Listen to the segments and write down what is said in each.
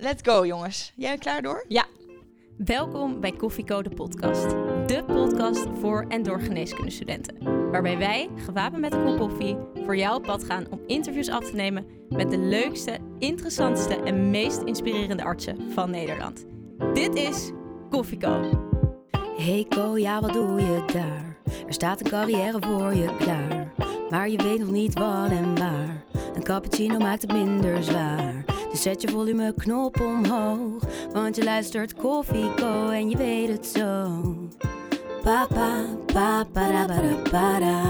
let's go jongens. Jij klaar door? Ja. Welkom bij Koffiecode podcast. De podcast voor en door geneeskundestudenten. Waarbij wij, gewapend met een kop koffie, voor jou op pad gaan om interviews af te nemen met de leukste, interessantste en meest inspirerende artsen van Nederland. Dit is Koffieco. Hey Ko, ja wat doe je daar? Er staat een carrière voor je klaar. Maar je weet nog niet wat en waar. Een cappuccino maakt het minder zwaar. Dus zet je volumeknop omhoog. Want je luistert Koffie Co en je weet het zo. Papa, papa, para, para, para.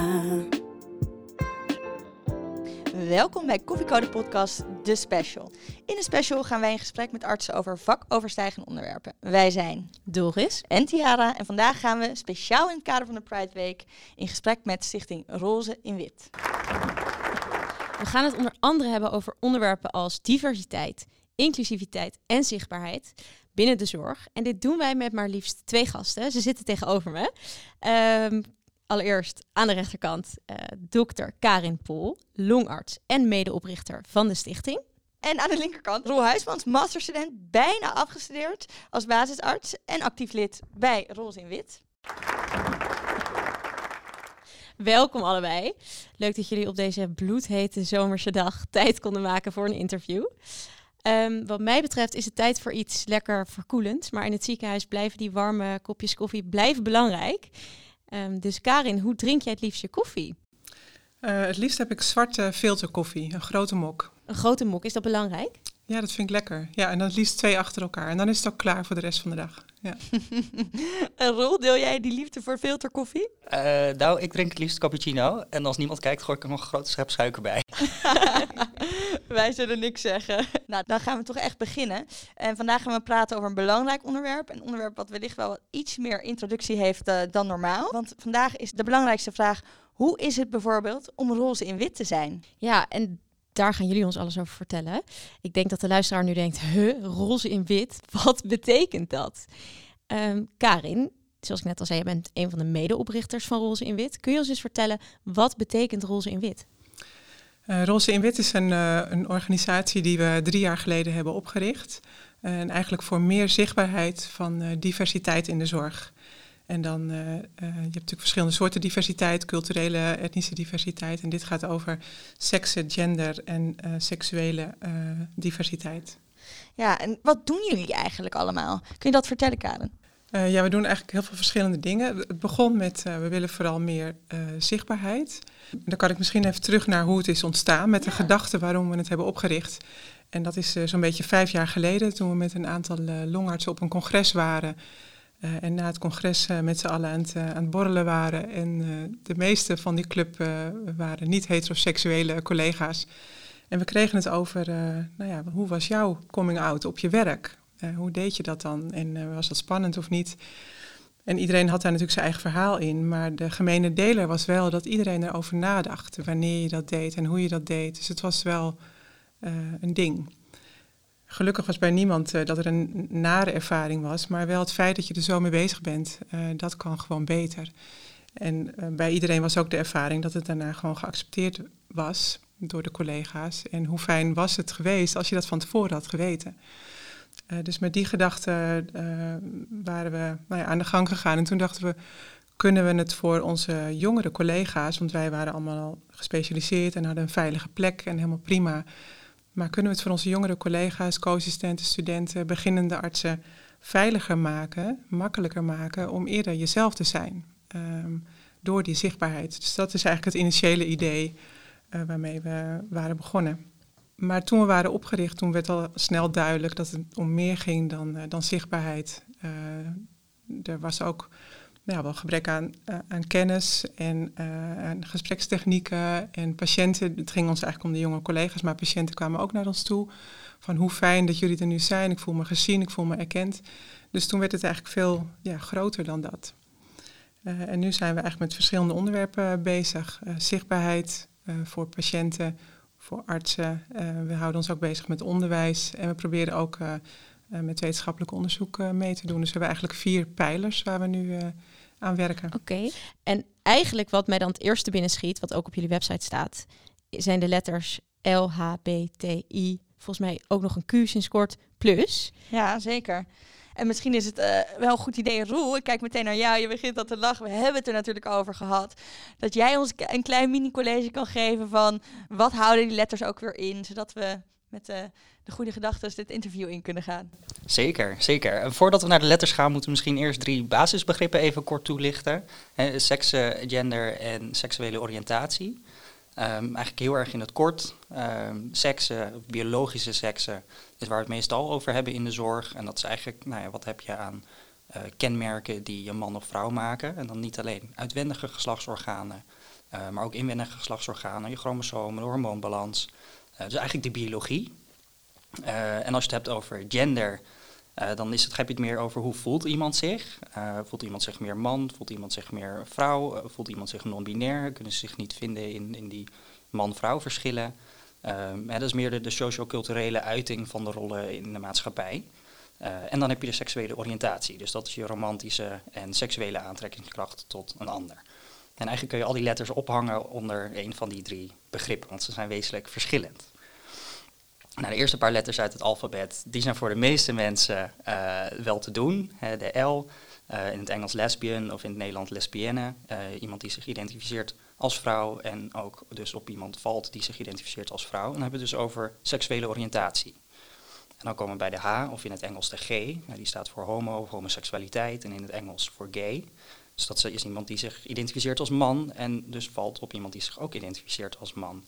Welkom bij Koffiecode Podcast, de special. In de special gaan wij in gesprek met artsen over vakoverstijgende onderwerpen. Wij zijn Doris. en Tiara en vandaag gaan we speciaal in het kader van de Pride Week in gesprek met Stichting Roze in Wit. We gaan het onder andere hebben over onderwerpen als diversiteit, inclusiviteit en zichtbaarheid binnen de zorg. En dit doen wij met maar liefst twee gasten. Ze zitten tegenover me. Ehm, allereerst aan de rechterkant eh, dokter Karin Pol, longarts en medeoprichter van de stichting. En aan de linkerkant Roel Huismans, masterstudent, bijna afgestudeerd als basisarts en actief lid bij Roze in Wit. Welkom allebei. Leuk dat jullie op deze bloedhete zomerse dag tijd konden maken voor een interview. Ehm, wat mij betreft is het tijd voor iets lekker verkoelends. Maar in het ziekenhuis blijven die warme kopjes koffie blijven belangrijk. Ehm, dus Karin, hoe drink jij het liefst je koffie? Uh, het liefst heb ik zwarte filterkoffie, een grote mok. Een grote mok, is dat belangrijk? Ja, dat vind ik lekker. Ja, en dan het liefst twee achter elkaar. En dan is het ook klaar voor de rest van de dag. Ja. en Roel, deel jij die liefde voor filterkoffie? Uh, nou, ik drink het liefst cappuccino. En als niemand kijkt, gooi ik er nog een grote schep suiker bij. Wij zullen niks zeggen. Nou, dan gaan we toch echt beginnen. En vandaag gaan we praten over een belangrijk onderwerp. Een onderwerp wat wellicht wel iets meer introductie heeft uh, dan normaal. Want vandaag is de belangrijkste vraag... Hoe is het bijvoorbeeld om roze in wit te zijn? Ja, en daar gaan jullie ons alles over vertellen. Ik denk dat de luisteraar nu denkt, huh, roze in wit, wat betekent dat? Um, Karin, zoals ik net al zei, je bent een van de medeoprichters van Roze in Wit. Kun je ons eens vertellen, wat betekent Roze in Wit? Uh, Roze in Wit is een, uh, een organisatie die we drie jaar geleden hebben opgericht. Uh, en eigenlijk voor meer zichtbaarheid van diversiteit in de zorg. En dan, uh, uh, je hebt natuurlijk verschillende soorten diversiteit, culturele, etnische diversiteit. En dit gaat over seksen, gender en uh, seksuele diversiteit. Ja, en wat doen jullie eigenlijk allemaal? Kun je dat vertellen, Karen? ja, we doen eigenlijk heel veel verschillende dingen. Het begon met, we willen vooral meer zichtbaarheid. Dan kan ik misschien even terug naar hoe het is ontstaan, met de gedachte waarom we het hebben opgericht. En dat is zo'n beetje vijf jaar geleden, toen we met een aantal longartsen op een congres waren... Uh, en na het congres uh, met z'n allen aan het, uh, aan borrelen waren. En de meeste van die club waren niet-heteroseksuele collega's. En we kregen het over, nou ja, hoe was jouw coming out op je werk? hoe deed je dat dan? En was dat spannend of niet? En iedereen had daar natuurlijk zijn eigen verhaal in. Maar de gemene deler was wel dat iedereen erover nadacht. Wanneer je dat deed en hoe je dat deed. Dus het was wel een ding. Gelukkig was bij niemand uh, dat er een nare ervaring was, maar wel het feit dat je er zo mee bezig bent, uh, dat kan gewoon beter. En uh, bij iedereen was ook de ervaring dat het daarna gewoon geaccepteerd was door de collega's. En hoe fijn was het geweest als je dat van tevoren had geweten. dus met die gedachte waren we nou ja, aan de gang gegaan. En toen dachten we, kunnen we het voor onze jongere collega's, want wij waren allemaal al gespecialiseerd en hadden een veilige plek en helemaal prima maar kunnen we het voor onze jongere collega's, co-assistenten, studenten, beginnende artsen veiliger maken, makkelijker maken om eerder jezelf te zijn um, door die zichtbaarheid. Dus dat is eigenlijk het initiële idee uh, waarmee we waren begonnen. Maar toen we waren opgericht, toen werd al snel duidelijk dat het om meer ging dan, uh, dan zichtbaarheid. Uh, er was ook nou, wel gebrek aan, uh, aan kennis en aan gesprekstechnieken en patiënten. Het ging ons eigenlijk om de jonge collega's, maar patiënten kwamen ook naar ons toe. Van hoe fijn dat jullie er nu zijn, ik voel me gezien, ik voel me erkend. Dus toen werd het eigenlijk veel ja, groter dan dat. Uh, en nu zijn we eigenlijk met verschillende onderwerpen bezig. zichtbaarheid voor patiënten, voor artsen. we houden ons ook bezig met onderwijs en we proberen ook met wetenschappelijk onderzoek mee te doen. Dus we hebben eigenlijk vier pijlers waar we nu aan werken. Oké, okay. en eigenlijk wat mij dan het eerste binnen schiet, wat ook op jullie website staat, zijn de letters L, H, B, T, I, volgens mij ook nog een Q sinds kort plus. Ja, zeker. En misschien is het uh, wel een goed idee, Roel. Ik kijk meteen naar jou. Je begint al te lachen. We hebben het er natuurlijk over gehad. Dat jij ons een klein mini-college kan geven van wat houden die letters ook weer in. Zodat we met uh, de goede gedachten dit interview in kunnen gaan. Zeker, zeker. En voordat we naar de letters gaan, moeten we misschien eerst drie basisbegrippen even kort toelichten. He, gender en seksuele oriëntatie. Um, eigenlijk heel erg in het kort. Um, seksen, biologische seksen, is waar we het meestal over hebben in de zorg. En dat is eigenlijk, nou ja, wat heb je aan uh, kenmerken die je man of vrouw maken. En dan niet alleen uitwendige geslachtsorganen, uh, maar ook inwendige geslachtsorganen, je chromosomen, de hormoonbalans. Uh, dus eigenlijk de biologie. En als je het hebt over gender, dan is het, heb je het meer over hoe voelt iemand zich. voelt iemand zich meer man, voelt iemand zich meer vrouw, voelt iemand zich non-binair, kunnen ze zich niet vinden in, in die man-vrouw verschillen. Um, dat is meer de, de socio-culturele uiting van de rollen in de maatschappij. En dan heb je de seksuele oriëntatie. Dus dat is je romantische en seksuele aantrekkingskracht tot een ander. En eigenlijk kun je al die letters ophangen onder een van die drie begrippen, want ze zijn wezenlijk verschillend. Nou, de eerste paar letters uit het alfabet, die zijn voor de meeste mensen uh, wel te doen. De L, uh, in het Engels lesbian of in het Nederland lesbienne. iemand die zich identificeert als vrouw en ook dus op iemand valt die zich identificeert als vrouw. En dan hebben we het dus over seksuele oriëntatie. En dan komen we bij de H, of in het Engels de G. Nou, die staat voor homo of homoseksualiteit en in het Engels voor gay. Dus dat is iemand die zich identificeert als man en dus valt op iemand die zich ook identificeert als man.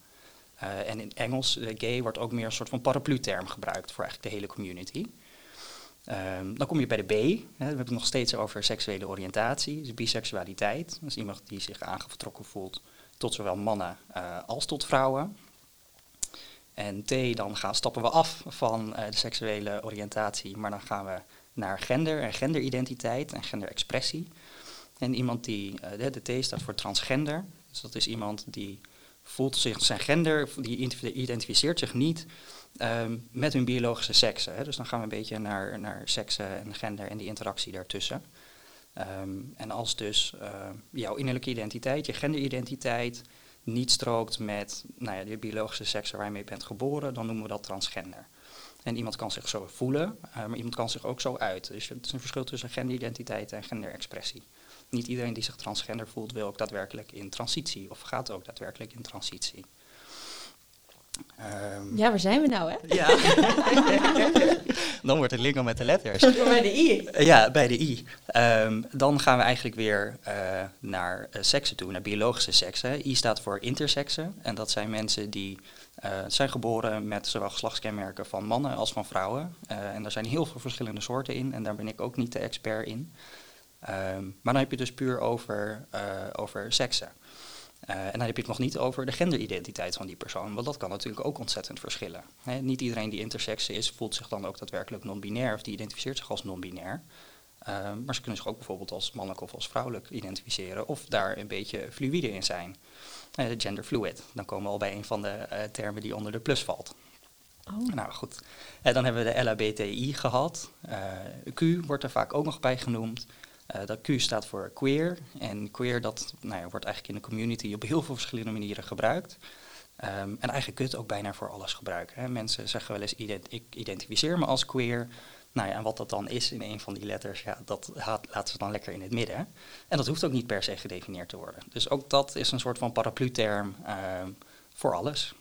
Uh, en in Engels, uh, gay, wordt ook meer een soort van paraplu-term gebruikt voor eigenlijk de hele community. Um, dan kom je bij de B. Hè, we hebben het nog steeds over seksuele oriëntatie, dus biseksualiteit. Dat is iemand die zich aangetrokken voelt tot zowel mannen uh, als tot vrouwen. En T, dan gaan, stappen we af van de seksuele oriëntatie, maar dan gaan we naar gender en genderidentiteit en genderexpressie. En iemand die, de T staat voor transgender. Dus dat is iemand die voelt zich zijn gender, die identificeert zich niet um, met hun biologische seksen. Dus dan gaan we een beetje naar, naar seksen en gender en die interactie daartussen. Um, en als dus uh, jouw innerlijke identiteit, je genderidentiteit, niet strookt met nou ja, de biologische seks waar je bent geboren, dan noemen we dat transgender. En iemand kan zich zo voelen, uh, maar iemand kan zich ook zo uit. Dus het is een verschil tussen genderidentiteit en genderexpressie. Niet iedereen die zich transgender voelt, wil ook daadwerkelijk in transitie of gaat ook daadwerkelijk in transitie. Um, ja, waar zijn we nou, hè? Ja. dan wordt het lingo met de letters. bij de i. Ja, bij de i. Um, dan gaan we eigenlijk weer uh, naar uh, seksen toe, naar biologische seksen. I staat voor interseksen. En dat zijn mensen die uh, zijn geboren met zowel geslachtskenmerken van mannen als van vrouwen. en daar zijn heel veel verschillende soorten in. En daar ben ik ook niet de expert in. Um, maar dan heb je dus puur over, over seksen. Uh, en dan heb je het nog niet over de genderidentiteit van die persoon, want dat kan natuurlijk ook ontzettend verschillen. He, niet iedereen die intersex is, voelt zich dan ook daadwerkelijk non-binair of die identificeert zich als non-binair. Uh, maar ze kunnen zich ook bijvoorbeeld als mannelijk of als vrouwelijk identificeren of daar een beetje fluïde in zijn. Uh, genderfluid, dan komen we al bij een van de termen die onder de plus valt. Oh. Nou goed, dan hebben we de LHBTI gehad. Q wordt er vaak ook nog bij genoemd. Uh, dat Q staat voor queer. En queer dat, nou ja, wordt eigenlijk in de community op heel veel verschillende manieren gebruikt. Um, en eigenlijk kun je het ook bijna voor alles gebruiken. Hè. Mensen zeggen wel eens, ik identificeer me als queer. Nou ja, en wat dat dan is in een van die letters, ja, dat laten ze dan lekker in het midden. En dat hoeft ook niet per se gedefinieerd te worden. Dus ook dat is een soort van paraplu-term uh, voor alles.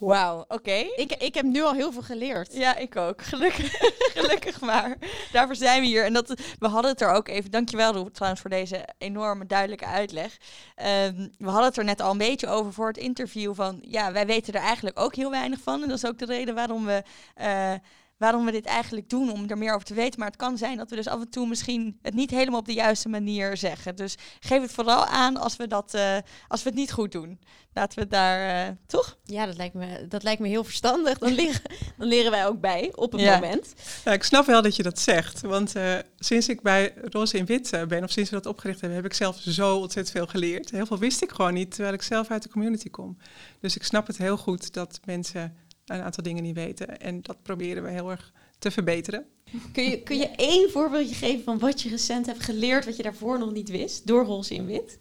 Wauw, oké. Ik, ik heb nu al heel veel geleerd. Ja, ik ook. Gelukkig, gelukkig maar. Daarvoor zijn we hier. En dat, we hadden het er ook even, dankjewel Roep trouwens voor deze enorme duidelijke uitleg. Um, we hadden het er net al een beetje over voor het interview van, ja, wij weten er eigenlijk ook heel weinig van. En dat is ook de reden waarom we... Uh, waarom we dit eigenlijk doen, om er meer over te weten. Maar het kan zijn dat we dus af en toe misschien het niet helemaal op de juiste manier zeggen. Dus geef het vooral aan als we, dat, uh, als we het niet goed doen. Laten we daar, uh, toch? Ja, dat lijkt me, dat lijkt me heel verstandig. Dan, liggen, dan leren wij ook bij op het ja. moment. Ja, ik snap wel dat je dat zegt. Want uh, sinds ik bij Roze in Wit ben, of sinds we dat opgericht hebben, heb ik zelf zo ontzettend veel geleerd. Heel veel wist ik gewoon niet, terwijl ik zelf uit de community kom. Dus ik snap het heel goed dat mensen een aantal dingen niet weten. En dat proberen we heel erg te verbeteren. Kun je, kun je één voorbeeldje geven van wat je recent hebt geleerd, wat je daarvoor nog niet wist, door Roze in Wit?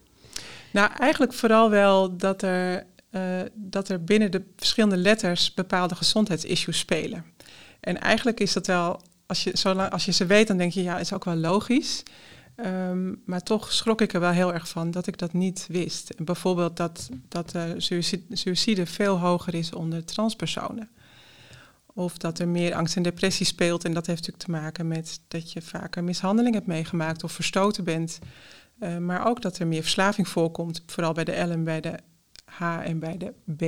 Nou, eigenlijk vooral wel dat er uh, dat er binnen de verschillende letters bepaalde gezondheidsissues spelen. En eigenlijk is dat wel, als je, zolang, als je ze weet, dan denk je, ja, is ook wel logisch. Um, maar toch schrok ik er wel heel erg van dat ik dat niet wist. Bijvoorbeeld dat, dat uh, veel hoger is onder transpersonen. Of dat er meer angst en depressie speelt. En dat heeft natuurlijk te maken met dat je vaker mishandeling hebt meegemaakt of verstoten bent. Uh, maar ook dat er meer verslaving voorkomt, vooral bij de L en bij de H en bij de B.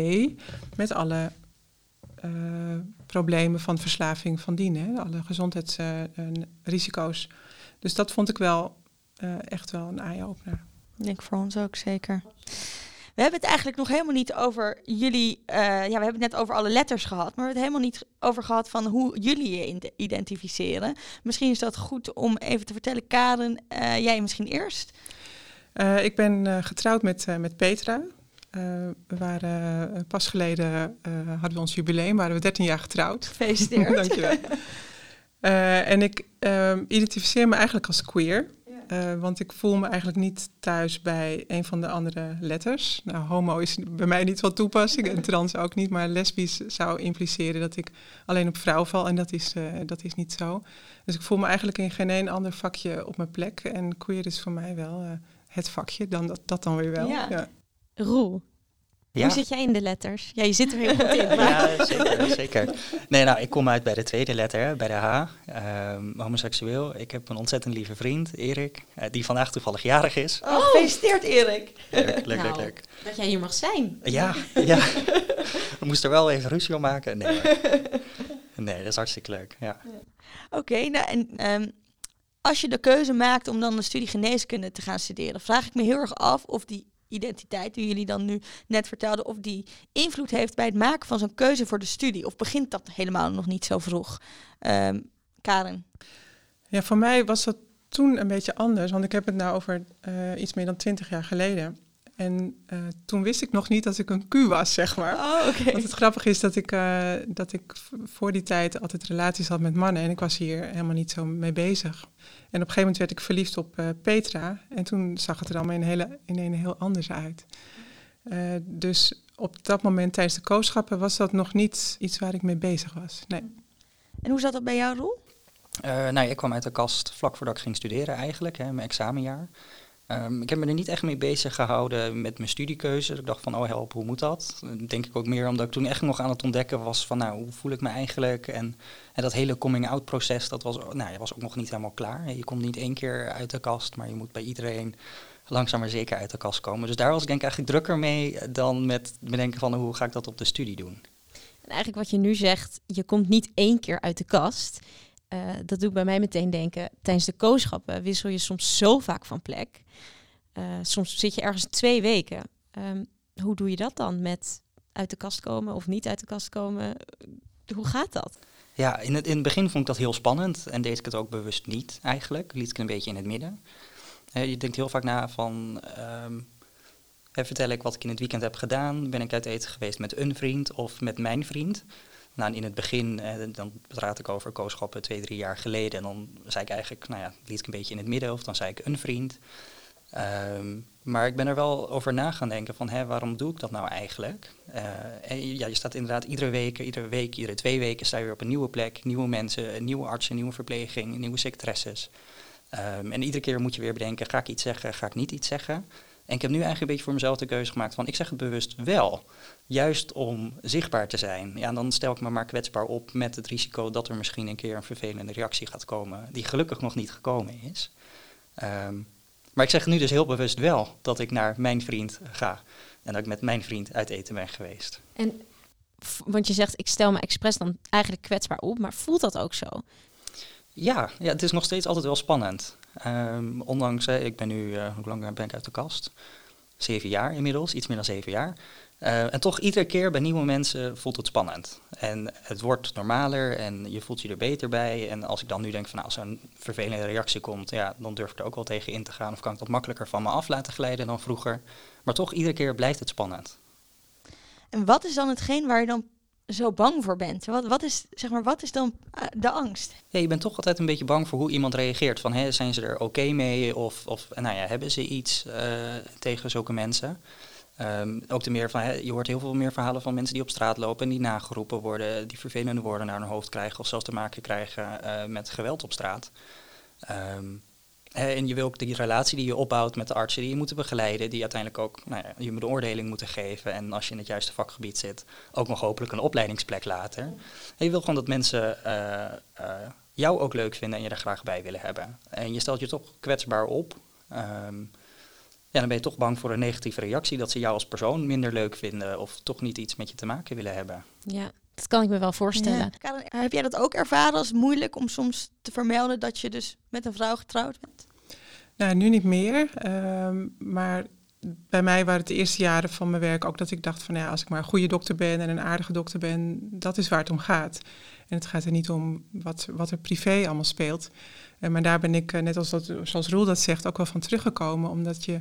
Met alle uh, problemen van verslaving van dien, alle gezondheidsrisico's. dus dat vond ik wel uh, echt wel een eye-opener. Ik denk voor ons ook zeker. We hebben het eigenlijk nog helemaal niet over jullie. Uh, ja, we hebben het net over alle letters gehad, maar we hebben het helemaal niet over gehad van hoe jullie je identificeren. Misschien is dat goed om even te vertellen. Karen, uh, jij misschien eerst. Uh, ik ben getrouwd met, met Petra. we waren pas geleden hadden we ons jubileum, waren we 13 jaar getrouwd. Gefeliciteerd. Dankjewel. en ik identificeer me eigenlijk als queer. Uh, want ik voel me eigenlijk niet thuis bij een van de andere letters. Nou, homo is bij mij niet van toepassing en trans ook niet. Maar lesbisch zou impliceren dat ik alleen op vrouw val en dat is, uh, dat is niet zo. Dus ik voel me eigenlijk in geen één ander vakje op mijn plek. En queer is voor mij wel uh, het vakje, dan dat, dat dan weer wel. Ja. ja. Roel, ja. Hoe zit jij in de letters? Ja, je zit er heel goed in. Maar... Ja, zeker, zeker. Nee, nou, ik kom uit bij de tweede letter, bij de H. Um, homoseksueel. Ik heb een ontzettend lieve vriend, Erik, uh, die vandaag toevallig jarig is. Oh, gefeliciteerd Erik. Leuk, leuk, nou, leuk, Dat jij hier mag zijn. Ja, ja. We moesten er wel even ruzie om maken. Nee, nee dat is hartstikke leuk, ja. Oké, okay, nou en... Um, als je de keuze maakt om dan de studie geneeskunde te gaan studeren, vraag ik me heel erg af of die identiteit die jullie dan nu net vertelden, of die invloed heeft bij het maken van zo'n keuze voor de studie? Of begint dat helemaal nog niet zo vroeg? Um, Karen? Ja, voor mij was dat toen een beetje anders, want ik heb het nou over uh, iets meer dan twintig jaar geleden. En uh, toen wist ik nog niet dat ik een Q was, zeg maar. Oh, okay. Want het grappige is dat ik, uh, dat ik voor die tijd altijd relaties had met mannen. En ik was hier helemaal niet zo mee bezig. En op een gegeven moment werd ik verliefd op uh, Petra. En toen zag het er allemaal in, hele, in een heel anders uit. dus op dat moment tijdens de kooschappen was dat nog niet iets waar ik mee bezig was. Nee. En hoe zat dat bij jou, Roel? nou, ik kwam uit de kast vlak voordat ik ging studeren eigenlijk, hè, mijn examenjaar. Um, ik heb me er niet echt mee bezig gehouden met mijn studiekeuze. Ik dacht van, oh help, hoe moet dat? Denk ik ook meer omdat ik toen echt nog aan het ontdekken was van, nou, hoe voel ik me eigenlijk? En, en dat hele coming-out proces, dat was, nou, was ook nog niet helemaal klaar. Je komt niet één keer uit de kast, maar je moet bij iedereen langzaam maar zeker uit de kast komen. Dus daar was ik denk ik eigenlijk drukker mee dan met bedenken van, hoe ga ik dat op de studie doen? En eigenlijk wat je nu zegt, je komt niet één keer uit de kast. Uh, dat doet bij mij meteen denken, tijdens de kooschappen wissel je soms zo vaak van plek. Uh, soms zit je ergens twee weken. Um, hoe doe je dat dan met uit de kast komen of niet uit de kast komen? Hoe gaat dat? Ja, in het, in het begin vond ik dat heel spannend en deed ik het ook bewust niet eigenlijk. Liet ik een beetje in het midden. Je denkt heel vaak na van, um, vertel ik wat ik in het weekend heb gedaan? Ben ik uit eten geweest met een vriend of met mijn vriend? Nou, in het begin, eh, dan praat ik over kooschappen twee, drie jaar geleden. En dan zei ik eigenlijk, nou ja, liet ik een beetje in het midden. Of dan zei ik een vriend. Um, maar ik ben er wel over na gaan denken van, hè, waarom doe ik dat nou eigenlijk? Uh, en ja, je staat inderdaad iedere week, iedere week, iedere twee weken sta je weer op een nieuwe plek. Nieuwe mensen, nieuwe artsen, nieuwe verpleging, nieuwe secretaresses. Um, en iedere keer moet je weer bedenken, ga ik iets zeggen, ga ik niet iets zeggen? En ik heb nu eigenlijk een beetje voor mezelf de keuze gemaakt van, ik zeg het bewust wel. Juist om zichtbaar te zijn. Ja, dan stel ik me maar kwetsbaar op met het risico dat er misschien een keer een vervelende reactie gaat komen, die gelukkig nog niet gekomen is. Um, maar ik zeg nu dus heel bewust wel dat ik naar mijn vriend ga. En dat ik met mijn vriend uit eten ben geweest. En, want je zegt, ik stel me expres dan eigenlijk kwetsbaar op, maar voelt dat ook zo? Ja, ja het is nog steeds altijd wel spannend. Um, ondanks, ik ben nu, uh, hoe lang ben ik uit de kast? Zeven jaar inmiddels, iets meer dan zeven jaar. Uh, en toch iedere keer bij nieuwe mensen voelt het spannend. En het wordt normaler en je voelt je er beter bij. En als ik dan nu denk van nou, als zo'n vervelende reactie komt, ja, dan durf ik er ook wel tegen in te gaan. Of kan ik dat makkelijker van me af laten glijden dan vroeger. Maar toch iedere keer blijft het spannend. En wat is dan hetgeen waar je dan zo bang voor bent? Wat, wat, is, zeg maar, wat is dan uh, de angst? Ja, je bent toch altijd een beetje bang voor hoe iemand reageert. Van, hè, zijn ze er oké mee? Of, of nou ja, hebben ze iets uh, tegen zulke mensen? Ehm, ook de meer van, hè, je hoort heel veel meer verhalen van mensen die op straat lopen en die nageroepen worden, die vervelende woorden naar hun hoofd krijgen of zelfs te maken krijgen eh, met geweld op straat. Ehm, en je wil ook die relatie die je opbouwt met de artsen die je moeten begeleiden, die uiteindelijk ook nou ja, je een beoordeling moeten geven. En als je in het juiste vakgebied zit, ook nog hopelijk een opleidingsplek later. En je wil gewoon dat mensen uh, uh, jou ook leuk vinden en je er graag bij willen hebben. En je stelt je toch kwetsbaar op. Um, ja, dan ben je toch bang voor een negatieve reactie, dat ze jou als persoon minder leuk vinden of toch niet iets met je te maken willen hebben. Ja, dat kan ik me wel voorstellen. Ja. Heb jij dat ook ervaren als moeilijk om soms te vermelden dat je dus met een vrouw getrouwd bent? Nou, nu niet meer. Um, maar bij mij waren het de eerste jaren van mijn werk ook dat ik dacht van ja, als ik maar een goede dokter ben en een aardige dokter ben, dat is waar het om gaat. En het gaat er niet om wat, wat er privé allemaal speelt. Uh, maar daar ben ik, uh, net als dat, zoals Roel dat zegt, ook wel van teruggekomen. Omdat, je,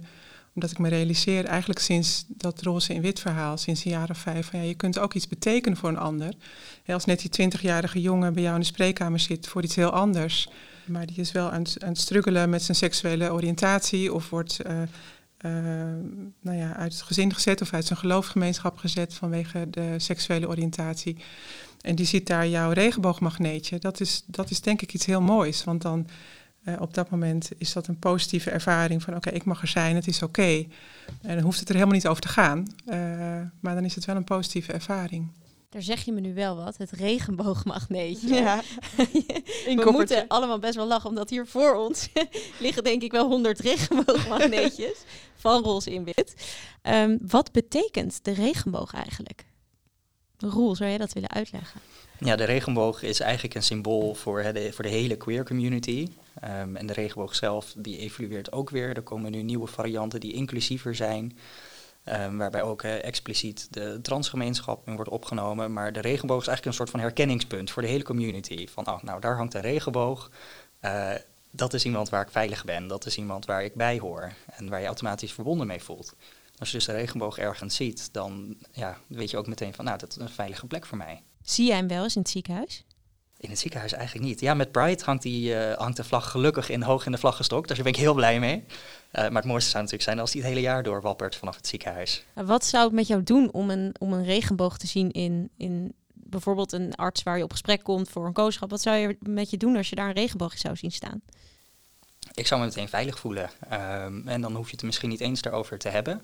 omdat ik me realiseer, eigenlijk sinds dat roze in wit verhaal, sinds jaar of vijf, van ja, je kunt ook iets betekenen voor een ander. Als net die 20-jarige jongen bij jou in de spreekkamer zit voor iets heel anders, maar die is wel aan, aan het struggelen met zijn seksuele oriëntatie of wordt uh, uh, nou ja, uit het gezin gezet of uit zijn geloofsgemeenschap gezet vanwege de seksuele oriëntatie. En die ziet daar jouw regenboogmagneetje. Dat is, dat is denk ik iets heel moois. Want dan uh, op dat moment is dat een positieve ervaring van oké, okay, ik mag er zijn, het is oké. Okay. En dan hoeft het er helemaal niet over te gaan. maar dan is het wel een positieve ervaring. Daar zeg je me nu wel wat, het regenboogmagneetje. Ja. We moeten allemaal best wel lachen, omdat hier voor ons liggen denk ik wel honderd regenboogmagneetjes van roze in wit. Um, wat betekent de regenboog eigenlijk? Roel, zou jij dat willen uitleggen? Ja, de regenboog is eigenlijk een symbool voor, hè, de, voor de hele queer community. Um, en de regenboog zelf, die evolueert ook weer. Er komen nu nieuwe varianten die inclusiever zijn. Um, waarbij ook expliciet de transgemeenschap in wordt opgenomen. Maar de regenboog is eigenlijk een soort van herkenningspunt voor de hele community. Van, oh, nou, daar hangt een regenboog. Uh, dat is iemand waar ik veilig ben. Dat is iemand waar ik bij hoor. En waar je automatisch verbonden mee voelt. Als je dus de regenboog ergens ziet, dan ja, weet je ook meteen van, nou, dat is een veilige plek voor mij. Zie jij hem wel eens in het ziekenhuis? In het ziekenhuis eigenlijk niet. Ja, met Pride hangt, die, uh, hangt de vlag gelukkig in hoog in de vlag gestokt. Dus daar ben ik heel blij mee. Uh, maar het mooiste zou natuurlijk zijn als die het hele jaar door wappert vanaf het ziekenhuis. Wat zou het met jou doen om een, om een regenboog te zien in, in bijvoorbeeld een arts waar je op gesprek komt voor een kooschap? Wat zou je met je doen als je daar een regenboog zou zien staan? Ik zou me meteen veilig voelen. Um, en dan hoef je het misschien niet eens daarover te hebben.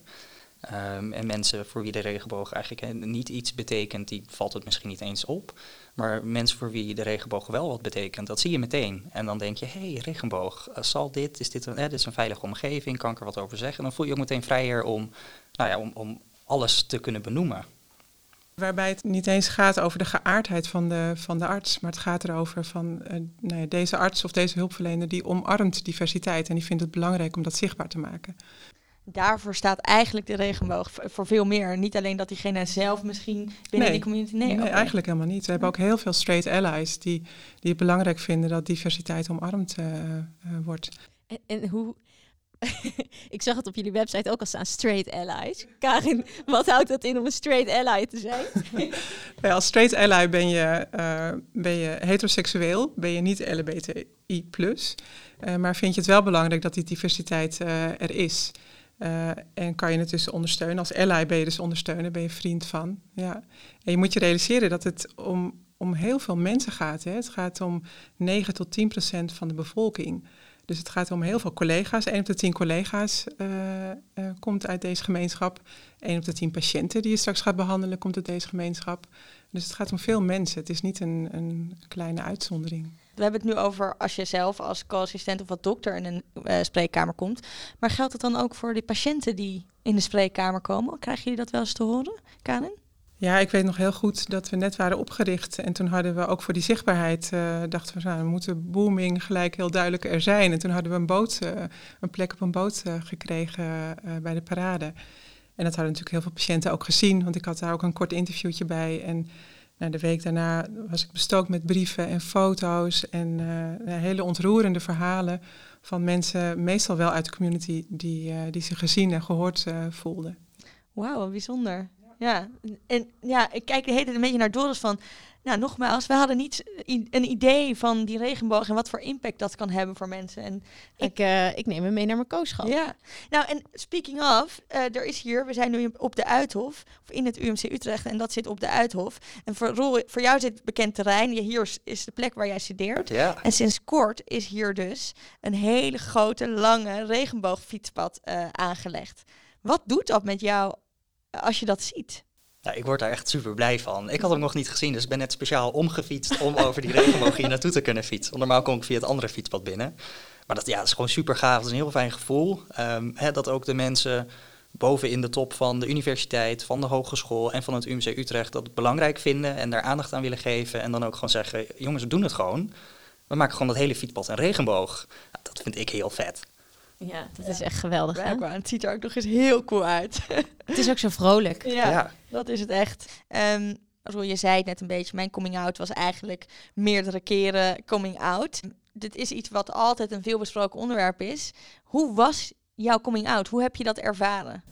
Um, en mensen voor wie de regenboog eigenlijk niet iets betekent, die valt het misschien niet eens op. Maar mensen voor wie de regenboog wel wat betekent, dat zie je meteen. En dan denk je, hé, hey, regenboog, uh, zal dit, is dit, een, eh, dit is een veilige omgeving, kan ik er wat over zeggen? En dan voel je ook meteen vrijer om, nou ja, om, om alles te kunnen benoemen. Waarbij het niet eens gaat over de geaardheid van de, van de arts, maar het gaat erover van uh, nou ja, deze arts of deze hulpverlener die omarmt diversiteit en die vindt het belangrijk om dat zichtbaar te maken daarvoor staat eigenlijk de regenboog voor veel meer. Niet alleen dat diegene zelf misschien binnen nee, die community... Nee, nee okay. eigenlijk helemaal niet. We hebben ook heel veel straight allies die, die het belangrijk vinden dat diversiteit omarmd uh, uh, wordt. En, en hoe... ik zag het op jullie website ook al staan, straight allies. Karin, wat houdt dat in om een straight ally te zijn? ja, als straight ally ben je, uh, ben je heteroseksueel, ben je niet LBTI+. maar vind je het wel belangrijk dat die diversiteit er is... Uh, en kan je het dus ondersteunen. Als ally ben je dus ondersteunen, ben je vriend van. Ja. En je moet je realiseren dat het om, om heel veel mensen gaat. Hè. Het gaat om 9 tot 10 procent van de bevolking. Dus het gaat om heel veel collega's. 1 op de 10 collega's uh, uh, komt uit deze gemeenschap. 1 op de 10 patiënten die je straks gaat behandelen komt uit deze gemeenschap. Dus het gaat om veel mensen. Het is niet een, een kleine uitzondering. We hebben het nu over als je zelf als co-assistent of wat dokter in een uh, spreekkamer komt. Maar geldt het dan ook voor die patiënten die in de spreekkamer komen? Krijgen jullie dat wel eens te horen, Karin? Ja, ik weet nog heel goed dat we net waren opgericht. En toen hadden we ook voor die zichtbaarheid, uh, dachten we, nou, we moeten booming gelijk heel duidelijk er zijn. En toen hadden we een boot, uh, een plek op een boot uh, gekregen bij de parade. En dat hadden natuurlijk heel veel patiënten ook gezien, want ik had daar ook een kort interviewtje bij. En nou, de week daarna was ik bestookt met brieven en foto's en hele ontroerende verhalen van mensen, meestal wel uit de community, die, die zich gezien en gehoord voelden. Wauw, bijzonder. Ja, en ja, ik kijk de hele tijd een beetje naar Doris van... Nou, nogmaals, we hadden niet een idee van die regenboog en wat voor impact dat kan hebben voor mensen. En Ik, eh, ik neem hem mee naar mijn kooschap. ja, nou en speaking of, eh, er is hier, we zijn nu op de Uithof, of in het UMC Utrecht en dat zit op de Uithof. En voor, Roel, voor jou zit bekend terrein, Je- hier is, is de plek waar jij studeert. Ja. En sinds kort is hier dus een hele grote, lange regenboogfietspad eh, aangelegd. Wat doet dat met jou eh, als je dat ziet? Ik word daar echt super blij van. Ik had hem nog niet gezien, dus ik ben net speciaal omgefietst om over die regenboog hier naartoe te kunnen fietsen. Normaal kom ik via het andere fietspad binnen. Maar dat, ja, is gewoon super gaaf. Dat is een heel fijn gevoel. Ehm, hè, dat ook de mensen boven in de top van de universiteit, van de hogeschool en van het UMC Utrecht dat belangrijk vinden en daar aandacht aan willen geven. En dan ook gewoon zeggen, jongens, we doen het gewoon. We maken gewoon dat hele fietspad een regenboog. Dat vind ik heel vet. Ja, dat is echt geweldig. Hè? Het ziet er ook nog eens heel cool uit. Het is ook zo vrolijk. ja, Ja. dat is het echt. Ehm Roel, je zei het net een beetje, mijn coming out was eigenlijk meerdere keren coming out. Dit is iets wat altijd een veelbesproken onderwerp is. Hoe was jouw coming out? Hoe heb je dat ervaren?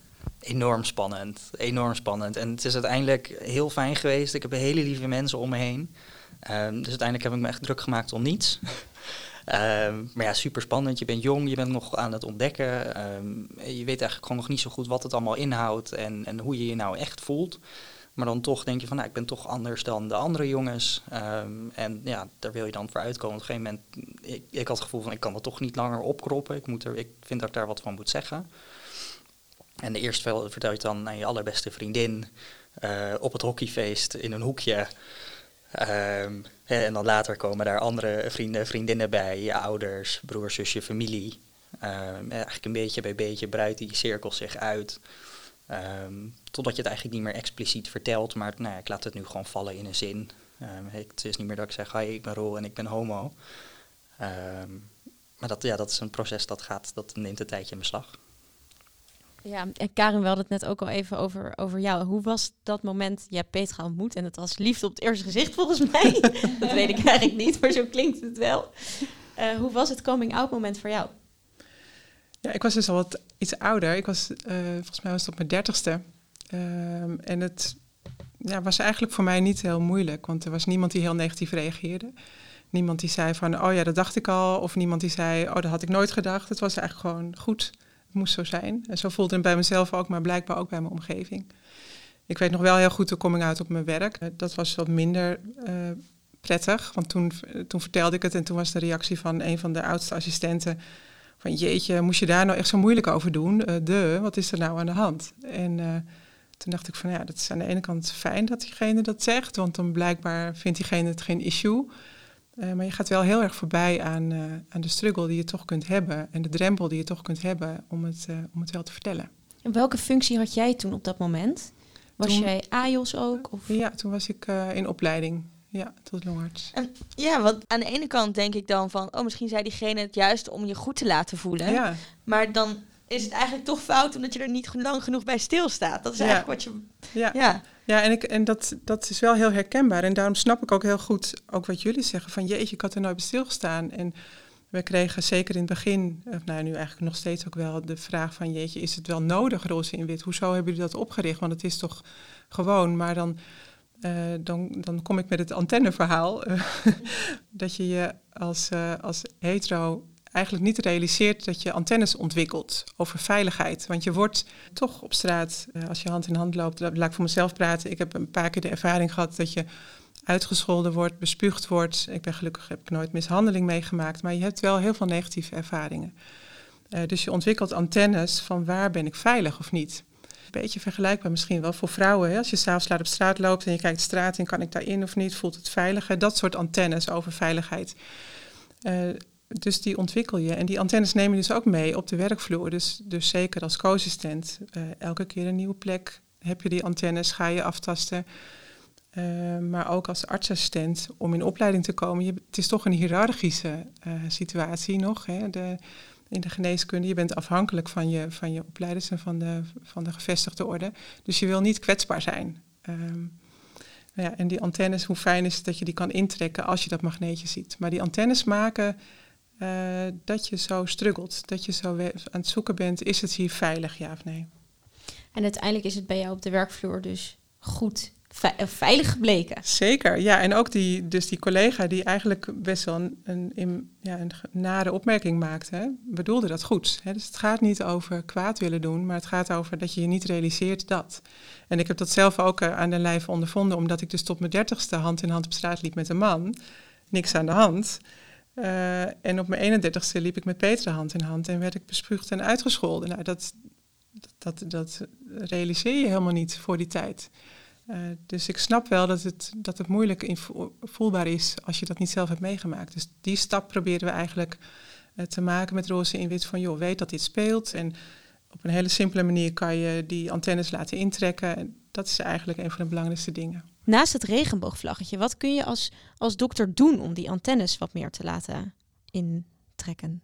Enorm spannend, enorm spannend. En het is uiteindelijk heel fijn geweest. Ik heb hele lieve mensen om me heen. Ehm, dus uiteindelijk heb ik me echt druk gemaakt om niets. Ehm, maar ja, super spannend. Je bent jong, je bent nog aan het ontdekken. Ehm, je weet eigenlijk gewoon nog niet zo goed wat het allemaal inhoudt en, en hoe je je nou echt voelt. Maar dan toch denk je van, nou, ik ben toch anders dan de andere jongens. Ehm, en ja, daar wil je dan voor uitkomen. Op een gegeven moment, ik, ik had het gevoel van, ik kan dat toch niet langer opkroppen. Ik, moet er, ik vind dat ik daar wat van moet zeggen. En de eerste vertel je dan aan je allerbeste vriendin eh, op het hockeyfeest in een hoekje. Ehm, hè, en dan later komen daar andere vrienden, vriendinnen bij, je ouders, broer, zusje, familie. Ehm, en eigenlijk een beetje bij beetje breidt die cirkel zich uit. Ehm, totdat je het eigenlijk niet meer expliciet vertelt, maar nou ja, ik laat het nu gewoon vallen in een zin. Het is niet meer dat ik zeg, ik ben Roel en ik ben homo. Maar dat, ja, dat is een proces dat gaat, dat neemt een tijdje in beslag. Ja, en Karin, we hadden het net ook al even over, over jou. Hoe was dat moment? Je hebt Petra ontmoet en het was liefde op het eerste gezicht volgens mij. dat weet ik eigenlijk niet, maar zo klinkt het wel. Eh, hoe was het coming out moment voor jou? Ja, ik was dus al wat iets ouder. Ik was, eh, volgens mij was het op mijn dertigste. Ehm, en het ja, was eigenlijk voor mij niet heel moeilijk, want er was niemand die heel negatief reageerde. Niemand die zei van, oh ja, dat dacht ik al. Of niemand die zei, oh, dat had ik nooit gedacht. Het was eigenlijk gewoon goed. Het moest zo zijn. En zo voelde het bij mezelf ook, maar blijkbaar ook bij mijn omgeving. Ik weet nog wel heel goed de coming out op mijn werk. Eh, Dat was wat minder eh, prettig, want toen, toen vertelde ik het en toen was de reactie van een van de oudste assistenten van jeetje, moest je daar nou echt zo moeilijk over doen? Eh, de, wat is er nou aan de hand? En eh, toen dacht ik van ja, dat is aan de ene kant fijn dat diegene dat zegt, want dan blijkbaar vindt diegene het geen issue. Eh, maar je gaat wel heel erg voorbij aan, eh, aan de struggle die je toch kunt hebben en de drempel die je toch kunt hebben om het, eh, om het wel te vertellen. En welke functie had jij toen op dat moment? Was Toen- jij AJOS ook? Of? Ja, toen was ik eh, in opleiding, ja, tot longarts. En, ja, want aan de ene kant denk ik dan van, oh, misschien zei diegene het juist om je goed te laten voelen. Ja, Maar dan is het eigenlijk toch fout omdat je er niet lang genoeg bij stilstaat. Dat is Ja. eigenlijk wat je... ja. Ja, Ja, en, ik, en dat, dat is wel heel herkenbaar. En daarom snap ik ook heel goed ook wat jullie zeggen. Van jeetje, ik had er nooit bij stilgestaan. En we kregen zeker in het begin, of nou nu eigenlijk nog steeds ook wel, de vraag van jeetje, is het wel nodig roze in wit? Hoezo hebben jullie dat opgericht? Want het is toch gewoon. Maar dan, eh, dan, dan kom ik met het antenneverhaal. eh, dat je je als, eh, als hetero eigenlijk niet realiseert dat je antennes ontwikkelt over veiligheid. Want je wordt toch op straat, eh, als je hand in hand loopt, laat ik voor mezelf praten. Ik heb een paar keer de ervaring gehad dat je uitgescholden wordt, bespuugd wordt. Ik ben gelukkig heb ik nooit mishandeling meegemaakt, maar je hebt wel heel veel negatieve ervaringen. Eh, dus je ontwikkelt antennes van waar ben ik veilig of niet. Een beetje vergelijkbaar misschien wel voor vrouwen. Hè? Als je s'avonds laat op straat loopt en je kijkt de straat in, kan ik daarin of niet? Voelt het veilig? Hè? Dat soort antennes over veiligheid. Eh, dus die ontwikkel je. En die antennes neem je dus ook mee op de werkvloer. Dus, dus zeker als co-assistent. eh, elke keer een nieuwe plek heb je die antennes, ga je aftasten. Eh, maar ook als artsassistent om in opleiding te komen. Je, het is toch een hiërarchische eh, situatie nog. Hè? De, in de geneeskunde. Je bent afhankelijk van je, van je opleiders en van de, van de gevestigde orde. Dus je wil niet kwetsbaar zijn. Ehm, nou ja, en die antennes, hoe fijn is het dat je die kan intrekken als je dat magneetje ziet. Maar die antennes maken eh, dat je zo struggelt. Dat je zo aan het zoeken bent, is het hier veilig, ja of nee? En uiteindelijk is het bij jou op de werkvloer dus goed, veilig gebleken. Zeker, ja. En ook die, dus die collega die eigenlijk best wel een, een, een ja, een nare opmerking maakte, hè, bedoelde dat goed. Hè. Dus het gaat niet over kwaad willen doen, maar het gaat over dat je je niet realiseert dat. En ik heb dat zelf ook uh, aan de lijf ondervonden, omdat ik dus tot mijn dertigste hand in hand op straat liep met een man. Niks aan de hand. Uh, en op mijn 31ste liep ik met Peter hand in hand en werd ik bespuugd en uitgescholden. Nou, dat, dat, dat realiseer je helemaal niet voor die tijd. Uh, dus ik snap wel dat het, dat het moeilijk voelbaar is als je dat niet zelf hebt meegemaakt. Dus die stap proberen we eigenlijk uh, te maken met Roze in Wit van, joh, weet dat dit speelt. En op een hele simpele manier kan je die antennes laten intrekken. En dat is eigenlijk een van de belangrijkste dingen. Naast het regenboogvlaggetje, wat kun je als, als dokter doen om die antennes wat meer te laten intrekken?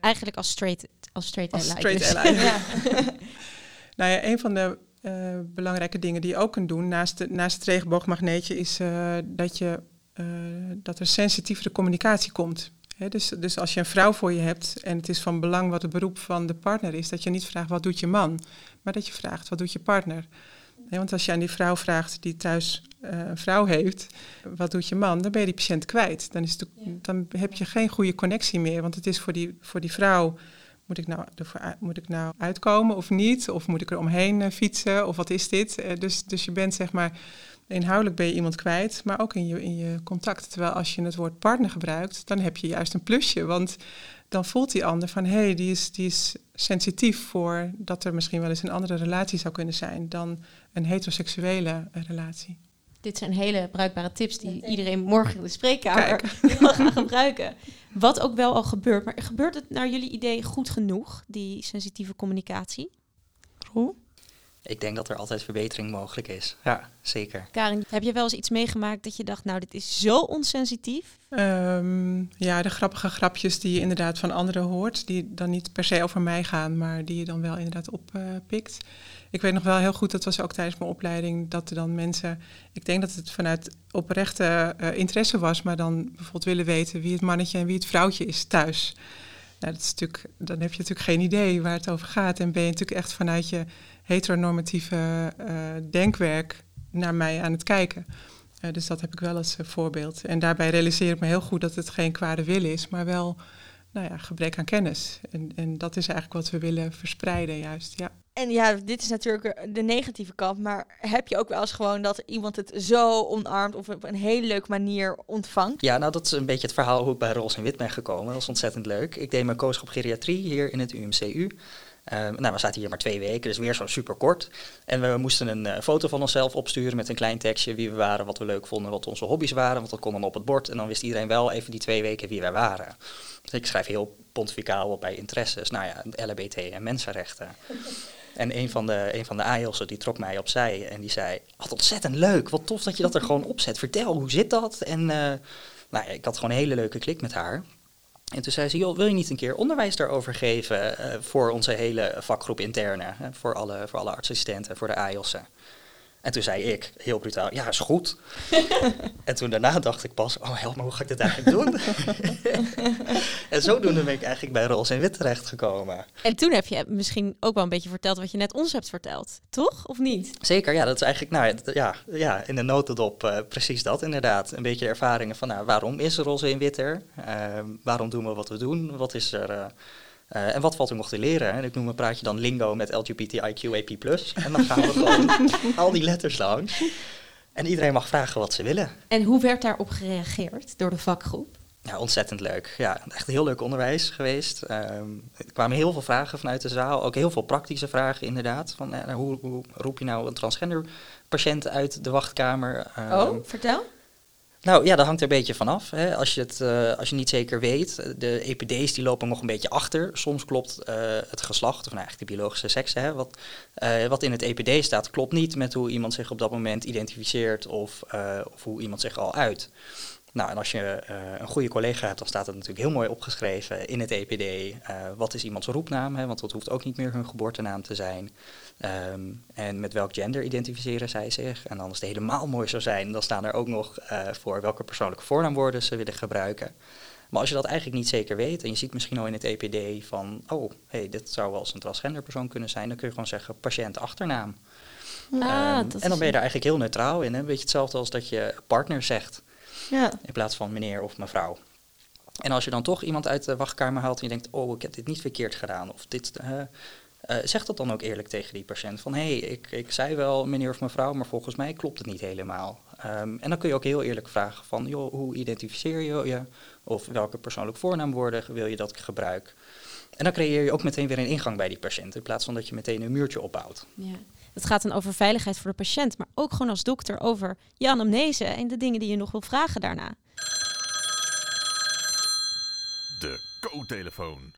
Eigenlijk als straight, als straight als ally. Straight dus. ally. ja. nou ja, een van de uh, belangrijke dingen die je ook kunt doen, naast, de, naast het regenboogmagneetje, is uh, dat, je, uh, dat er sensitievere communicatie komt. He, dus, dus als je een vrouw voor je hebt en het is van belang wat het beroep van de partner is, dat je niet vraagt wat doet je man, maar dat je vraagt wat doet je partner. Want als je aan die vrouw vraagt die thuis een vrouw heeft, wat doet je man, dan ben je die patiënt kwijt. Dan, is dan heb je geen goede connectie meer, want het is voor die, voor die vrouw moet ik, nou moet ik nou uitkomen of niet? Of moet ik er omheen uh, fietsen? Of wat is dit? Uh, dus, dus je bent zeg maar, inhoudelijk ben je iemand kwijt, maar ook in je, in je contact. Terwijl als je het woord partner gebruikt, dan heb je juist een plusje. Want dan voelt die ander van, hé, hey, die, is, die is sensitief voor dat er misschien wel eens een andere relatie zou kunnen zijn dan een heteroseksuele relatie. Dit zijn hele bruikbare tips die iedereen morgen in de spreekkamer kan gaan gebruiken. Wat ook wel al gebeurt. Maar gebeurt het naar jullie idee goed genoeg, die sensitieve communicatie? Roel? Ik denk dat er altijd verbetering mogelijk is. Ja, zeker. Karin, heb je wel eens iets meegemaakt dat je dacht, nou, dit is zo onsensitief? Um, ja, de grappige grapjes die je inderdaad van anderen hoort, die dan niet per se over mij gaan, maar die je dan wel inderdaad oppikt. Uh, ik weet nog wel heel goed, dat was ook tijdens mijn opleiding, dat er dan mensen, ik denk dat het vanuit oprechte uh, interesse was, maar dan bijvoorbeeld willen weten wie het mannetje en wie het vrouwtje is thuis. Nou, dat is natuurlijk, dan heb je natuurlijk geen idee waar het over gaat en ben je natuurlijk echt vanuit je heteronormatieve uh, denkwerk naar mij aan het kijken. Uh, dus dat heb ik wel als uh, voorbeeld. En daarbij realiseer ik me heel goed dat het geen kwade wil is, maar wel nou ja, gebrek aan kennis. En, en dat is eigenlijk wat we willen verspreiden, juist. Ja. En ja, dit is natuurlijk de negatieve kant, maar heb je ook wel eens gewoon dat iemand het zo omarmt of op een hele leuke manier ontvangt? Ja, nou dat is een beetje het verhaal hoe ik bij Roos en Wit ben gekomen. Dat is ontzettend leuk. Ik deed mijn kooschap geriatrie hier in het UMCU. Uh, nou, we zaten hier maar twee weken, dus weer zo super kort. En we moesten een uh, foto van onszelf opsturen met een klein tekstje wie we waren, wat we leuk vonden, wat onze hobby's waren. Want dat kon dan op het bord. En dan wist iedereen wel even die twee weken wie wij waren. Dus ik schrijf heel pontificaal op bij interesses. Nou ja, LHBT en mensenrechten. En een van de, een van de AIOS'en die trok mij opzij en die zei, wat ontzettend leuk, wat tof dat je dat er gewoon opzet. Vertel, hoe zit dat? En uh, nou ja, ik had gewoon een hele leuke klik met haar. En toen zei ze, joh, wil je niet een keer onderwijs daarover geven uh, voor onze hele vakgroep interne, voor, alle, voor alle artsassistenten, voor de AIOS'en? En toen zei ik, heel brutaal, ja, is goed. en toen daarna dacht ik pas, oh help me, hoe ga ik dit eigenlijk doen? en zodoende ben ik eigenlijk bij Roze en Wit terechtgekomen. En toen heb je misschien ook wel een beetje verteld wat je net ons hebt verteld, toch? Of niet? Zeker, ja, dat is eigenlijk, nou ja, ja in de notendop uh, precies dat inderdaad. Een beetje ervaringen van, nou, waarom is Roze en Wit er? Uh, waarom doen we wat we doen? Wat is er... Uh, uh, en wat valt u nog te leren? En ik noem een praatje dan lingo met LGBTIQAP+. En dan gaan we gewoon al die letters langs. En iedereen mag vragen wat ze willen. En hoe werd daarop gereageerd door de vakgroep? Ja, ontzettend leuk. Ja, echt heel leuk onderwijs geweest. Um, er kwamen heel veel vragen vanuit de zaal. Ook heel veel praktische vragen inderdaad. Van, uh, hoe, hoe, roep je nou een transgender patiënt uit de wachtkamer? Um, oh, vertel. Nou ja, dat hangt er een beetje vanaf. Als, je het, uh, als je niet zeker weet, de EPD's die lopen nog een beetje achter. Soms klopt uh, het geslacht, of nou eigenlijk de biologische seks, hè, wat, uh, wat in het EPD staat, klopt niet met hoe iemand zich op dat moment identificeert of, of hoe iemand zich al uit. Nou, en als je een goede collega hebt, dan staat het natuurlijk heel mooi opgeschreven in het EPD. wat is iemands roepnaam, hè, want dat hoeft ook niet meer hun geboortenaam te zijn. Um, en met welk gender identificeren zij zich? En dan als het helemaal mooi zou zijn, dan staan er ook nog uh, voor welke persoonlijke voornaamwoorden ze willen gebruiken. Maar als je dat eigenlijk niet zeker weet en je ziet misschien al in het EPD van, oh, hey, dit zou wel eens een transgender persoon kunnen zijn, dan kun je gewoon zeggen patiënt achternaam. Ah, Ehm, en dan ben je daar eigenlijk heel neutraal in. Hè? Een beetje hetzelfde als dat je partner zegt Ja. in plaats van meneer of mevrouw. En als je dan toch iemand uit de wachtkamer haalt en je denkt, oh, ik heb dit niet verkeerd gedaan. Of dit, eh, eh, zeg dat dan ook eerlijk tegen die patiënt. Van, hé, hey, ik, ik zei wel meneer of mevrouw, maar volgens mij klopt het niet helemaal. Ehm, en dan kun je ook heel eerlijk vragen van, joh, hoe identificeer je je? Of welke persoonlijke voornaamwoorden wil je dat ik gebruik? En dan creëer je ook meteen weer een ingang bij die patiënt, in plaats van dat je meteen een muurtje opbouwt. Ja. Het gaat dan over veiligheid voor de patiënt, maar ook gewoon als dokter over je anamnese en de dingen die je nog wil vragen daarna. De co-telefoon.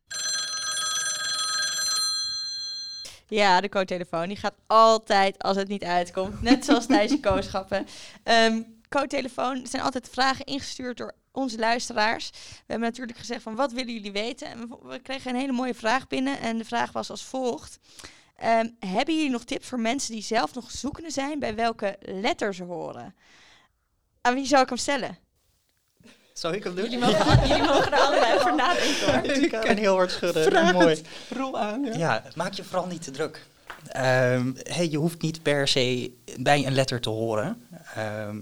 Ja, de co-telefoon. Die gaat altijd als het niet uitkomt. Net zoals tijdens je kooschappen. Ehm co-telefoon er zijn altijd vragen ingestuurd door onze luisteraars. We hebben natuurlijk gezegd van wat willen jullie weten? En we kregen een hele mooie vraag binnen. En de vraag was als volgt. Ehm, hebben jullie nog tips voor mensen die zelf nog zoekende zijn bij welke letter ze horen? Aan wie zou ik hem stellen? Zou ik hem doen? Jullie mogen, jullie mogen er allebei over nadenken hoor. ik kan heel hard schudden. Vraag Mooi. Rol aan. Ja. Ja, maak je vooral niet te druk. Ehm, hey, je hoeft niet per se bij een letter te horen. Ehm,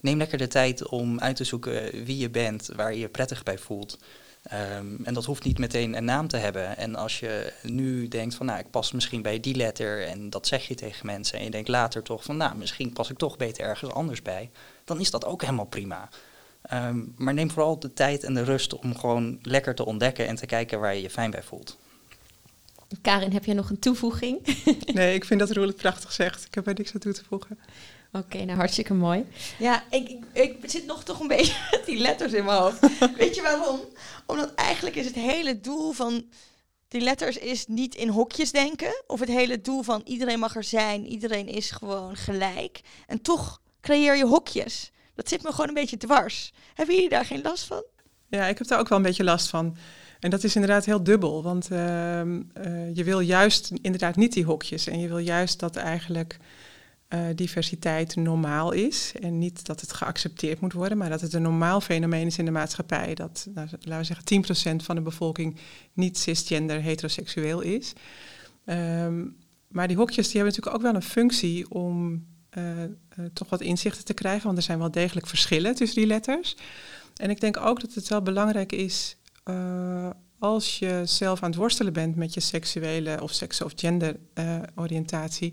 neem lekker de tijd om uit te zoeken wie je bent, waar je je prettig bij voelt. Ehm, en dat hoeft niet meteen een naam te hebben. En als je nu denkt van, nou, ik pas misschien bij die letter en dat zeg je tegen mensen. En je denkt later toch van, nou, misschien pas ik toch beter ergens anders bij. Dan is dat ook helemaal prima. Ehm, maar neem vooral de tijd en de rust om gewoon lekker te ontdekken en te kijken waar je je fijn bij voelt. Karin, heb je nog een toevoeging? Nee, ik vind dat Roel het prachtig zegt. Ik heb er niks aan toe te voegen. Oké, nou hartstikke mooi. Ja, ik, ik, ik zit nog toch een beetje met die letters in mijn hoofd. Weet je waarom? Omdat eigenlijk is het hele doel van die letters is niet in hokjes denken. Of het hele doel van iedereen mag er zijn, iedereen is gewoon gelijk. En toch creëer je hokjes. Dat zit me gewoon een beetje dwars. Hebben jullie daar geen last van? Ja, ik heb daar ook wel een beetje last van. En dat is inderdaad heel dubbel, want ehm, eh, je wil juist inderdaad niet die hokjes. En je wil juist dat eigenlijk eh, diversiteit normaal is. En niet dat het geaccepteerd moet worden, maar dat het een normaal fenomeen is in de maatschappij. Dat, nou, laten we zeggen, 10% van de bevolking niet cisgender heteroseksueel is. Ehm, maar die hokjes die hebben natuurlijk ook wel een functie om eh, eh, toch wat inzichten te krijgen, want er zijn wel degelijk verschillen tussen die letters. En ik denk ook dat het wel belangrijk is als je zelf aan het worstelen bent met je seksuele of seks- of genderoriëntatie,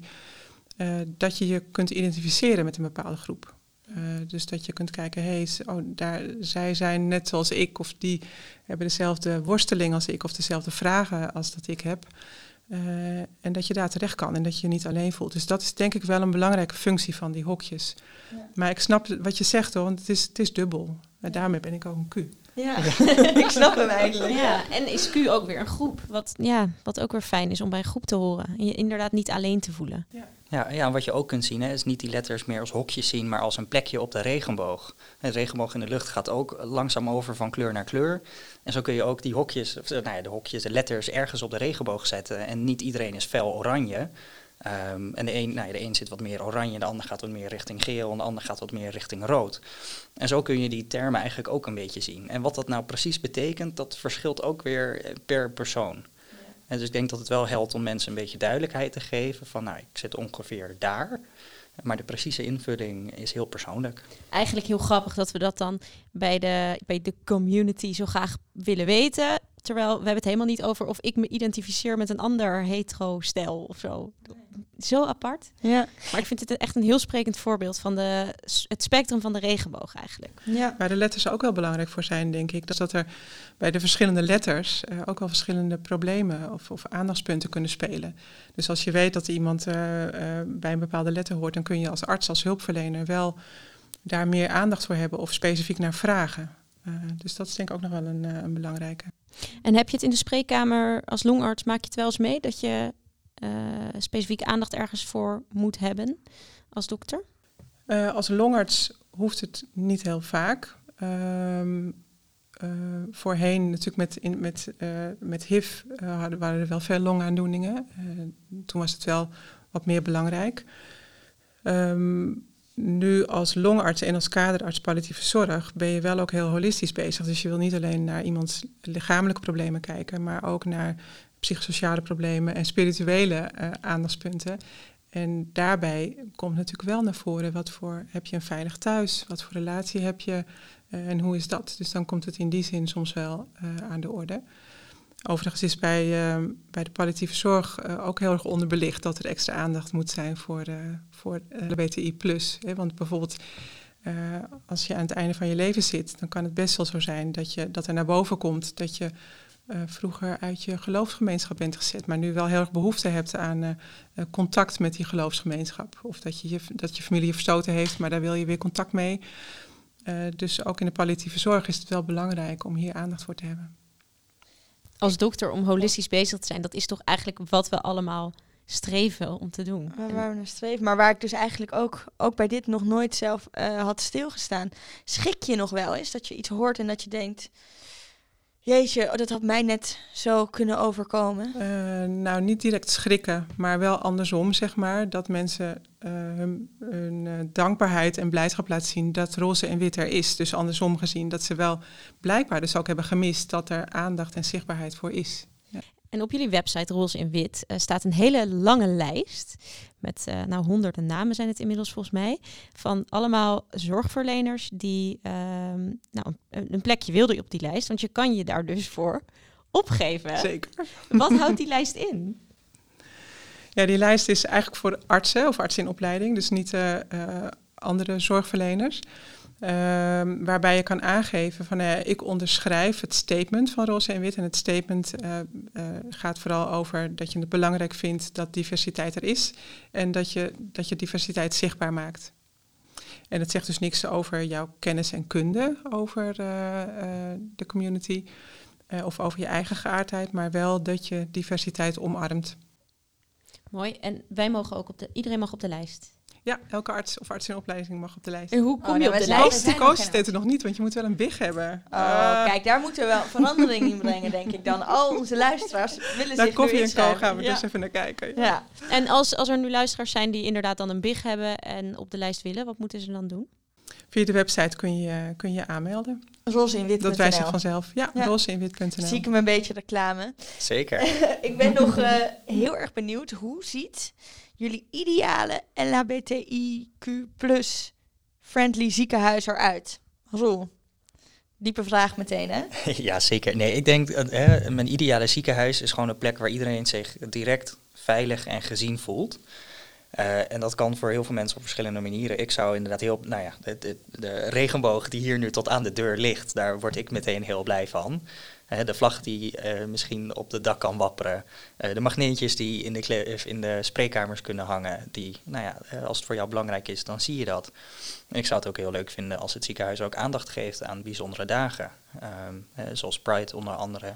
eh, dat je je kunt identificeren met een bepaalde groep. Eh, dus dat je kunt kijken, hé, hey, oh, daar, zij zijn net zoals ik, of die hebben dezelfde worsteling als ik, of dezelfde vragen als dat ik heb. Eh, en dat je daar terecht kan en dat je je niet alleen voelt. Dus dat is denk ik wel een belangrijke functie van die hokjes. Maar ik snap wat je zegt hoor, want het is, het is dubbel. En daarmee ben ik ook een Q. Ja, ik snap hem eigenlijk. Ja, en is Q ook weer een groep? Wat, ja, wat ook weer fijn is om bij een groep te horen. En je inderdaad niet alleen te voelen. Ja, ja, en wat je ook kunt zien, hè, is niet die letters meer als hokjes zien, maar als een plekje op de regenboog. De regenboog in de lucht gaat ook langzaam over van kleur naar kleur. En zo kun je ook die hokjes, of, nou ja, de hokjes, de letters ergens op de regenboog zetten. En niet iedereen is fel oranje. Ehm, en de een, nou ja, de een zit wat meer oranje, de ander gaat wat meer richting geel en de ander gaat wat meer richting rood. En zo kun je die termen eigenlijk ook een beetje zien. En wat dat nou precies betekent, dat verschilt ook weer eh, per persoon. En dus ik denk dat het wel helpt om mensen een beetje duidelijkheid te geven van nou, ik zit ongeveer daar. Maar de precieze invulling is heel persoonlijk. Eigenlijk heel grappig dat we dat dan bij de, bij de community zo graag willen weten. Terwijl we hebben het helemaal niet over of ik me identificeer met een ander hetero-stijl of zo. Zo apart. Ja. Maar ik vind het echt een heel sprekend voorbeeld van de, het spectrum van de regenboog eigenlijk. Ja. Waar de letters ook wel belangrijk voor zijn, denk ik, dat dat er bij de verschillende letters eh, ook wel verschillende problemen of, of aandachtspunten kunnen spelen. Dus als je weet dat iemand eh, eh, bij een bepaalde letter hoort, dan kun je als arts, als hulpverlener wel daar meer aandacht voor hebben of specifiek naar vragen. Eh, dus dat is denk ik ook nog wel een, een belangrijke. En heb je het in de spreekkamer als longarts, maak je het wel eens mee dat je uh, specifieke aandacht ergens voor moet hebben als dokter? Uh, als longarts hoeft het niet heel vaak. Uh, uh, voorheen natuurlijk met, in, met, met HIV waren er wel veel longaandoeningen. toen was het wel wat meer belangrijk. Um, nu als longarts en als kaderarts palliatieve zorg ben je wel ook heel holistisch bezig. Dus je wil niet alleen naar iemands lichamelijke problemen kijken, maar ook naar psychosociale problemen en spirituele uh, aandachtspunten. En daarbij komt natuurlijk wel naar voren wat voor heb je een veilig thuis, wat voor relatie heb je uh, en hoe is dat. Dus dan komt het in die zin soms wel uh, aan de orde. Overigens is bij, uh, bij de palliatieve zorg ook heel erg onderbelicht dat er extra aandacht moet zijn voor, voor LBTI. Hè? Want bijvoorbeeld als je aan het einde van je leven zit, dan kan het best wel zo zijn dat, je, dat er naar boven komt dat je uh, vroeger uit je geloofsgemeenschap bent gezet, maar nu wel heel erg behoefte hebt aan uh, contact met die geloofsgemeenschap. Of dat je, je, dat je familie je verstoten heeft, maar daar wil je weer contact mee. dus ook in de palliatieve zorg is het wel belangrijk om hier aandacht voor te hebben. Als dokter om holistisch bezig te zijn, dat is toch eigenlijk wat we allemaal streven om te doen. Waar, waar we naar streven, maar waar ik dus eigenlijk ook, ook bij dit nog nooit zelf had stilgestaan. Schik je nog wel eens dat je iets hoort en dat je denkt Jeetje, oh, dat had mij net zo kunnen overkomen. Uh, nou, niet direct schrikken, maar wel andersom, zeg maar. Dat mensen uh, hun, uh, dankbaarheid en blijdschap laten zien dat roze en wit er is. Dus andersom gezien, dat ze wel blijkbaar dus ook hebben gemist dat er aandacht en zichtbaarheid voor is. En op jullie website Roze in Wit uh, staat een hele lange lijst. Met uh, nou honderden namen zijn het inmiddels volgens mij. Van allemaal zorgverleners die uh, nou, een, een plekje wilden op die lijst. Want je kan je daar dus voor opgeven. Zeker. Wat houdt die lijst in? Ja, die lijst is eigenlijk voor artsen of artsen in opleiding. Dus niet uh, andere zorgverleners. Um, waarbij je kan aangeven van uh, ik onderschrijf het statement van Roze en Wit. En het statement uh, uh, gaat vooral over dat je het belangrijk vindt dat diversiteit er is. En dat je, dat je diversiteit zichtbaar maakt. En het zegt dus niks over jouw kennis en kunde over de community. of over je eigen geaardheid, maar wel dat je diversiteit omarmt. Mooi. En wij mogen ook op de, iedereen mag op de lijst. Ja, elke arts of arts in opleiding mag op de lijst. En hoe kom oh, je op de lijst? De co-assistenten nog niet, want je moet wel een big hebben. Oh, uh, kijk, daar moeten we wel verandering in brengen, denk ik dan. Al onze luisteraars willen naar zich koffie en co gaan we ja. dus even naar kijken. Ja. ja. En als, als er nu luisteraars zijn die inderdaad dan een big hebben en op de lijst willen, wat moeten ze dan doen? Via de website kun je kun je aanmelden. Roseinwit.nl. Dat wijst zich vanzelf. Ja, ja. roseinwit.nl. Zie ik hem een beetje reclame. Zeker. ik ben nog uh, heel erg benieuwd. Hoe ziet jullie ideale LHBTIQ plus friendly ziekenhuis eruit? Roel, diepe vraag meteen, hè? ja, zeker. Nee, ik denk, uh, mijn ideale ziekenhuis is gewoon een plek waar iedereen zich direct veilig en gezien voelt. Uh, en dat kan voor heel veel mensen op verschillende manieren. Ik zou inderdaad heel, nou ja, de, regenboog die hier nu tot aan de deur ligt, daar word ik meteen heel blij van. De vlag die uh, misschien op de dak kan wapperen. de magneetjes die in de, in de spreekkamers kunnen hangen. Die, nou ja, als het voor jou belangrijk is, dan zie je dat. Ik zou het ook heel leuk vinden als het ziekenhuis ook aandacht geeft aan bijzondere dagen. Um, zoals Pride onder andere.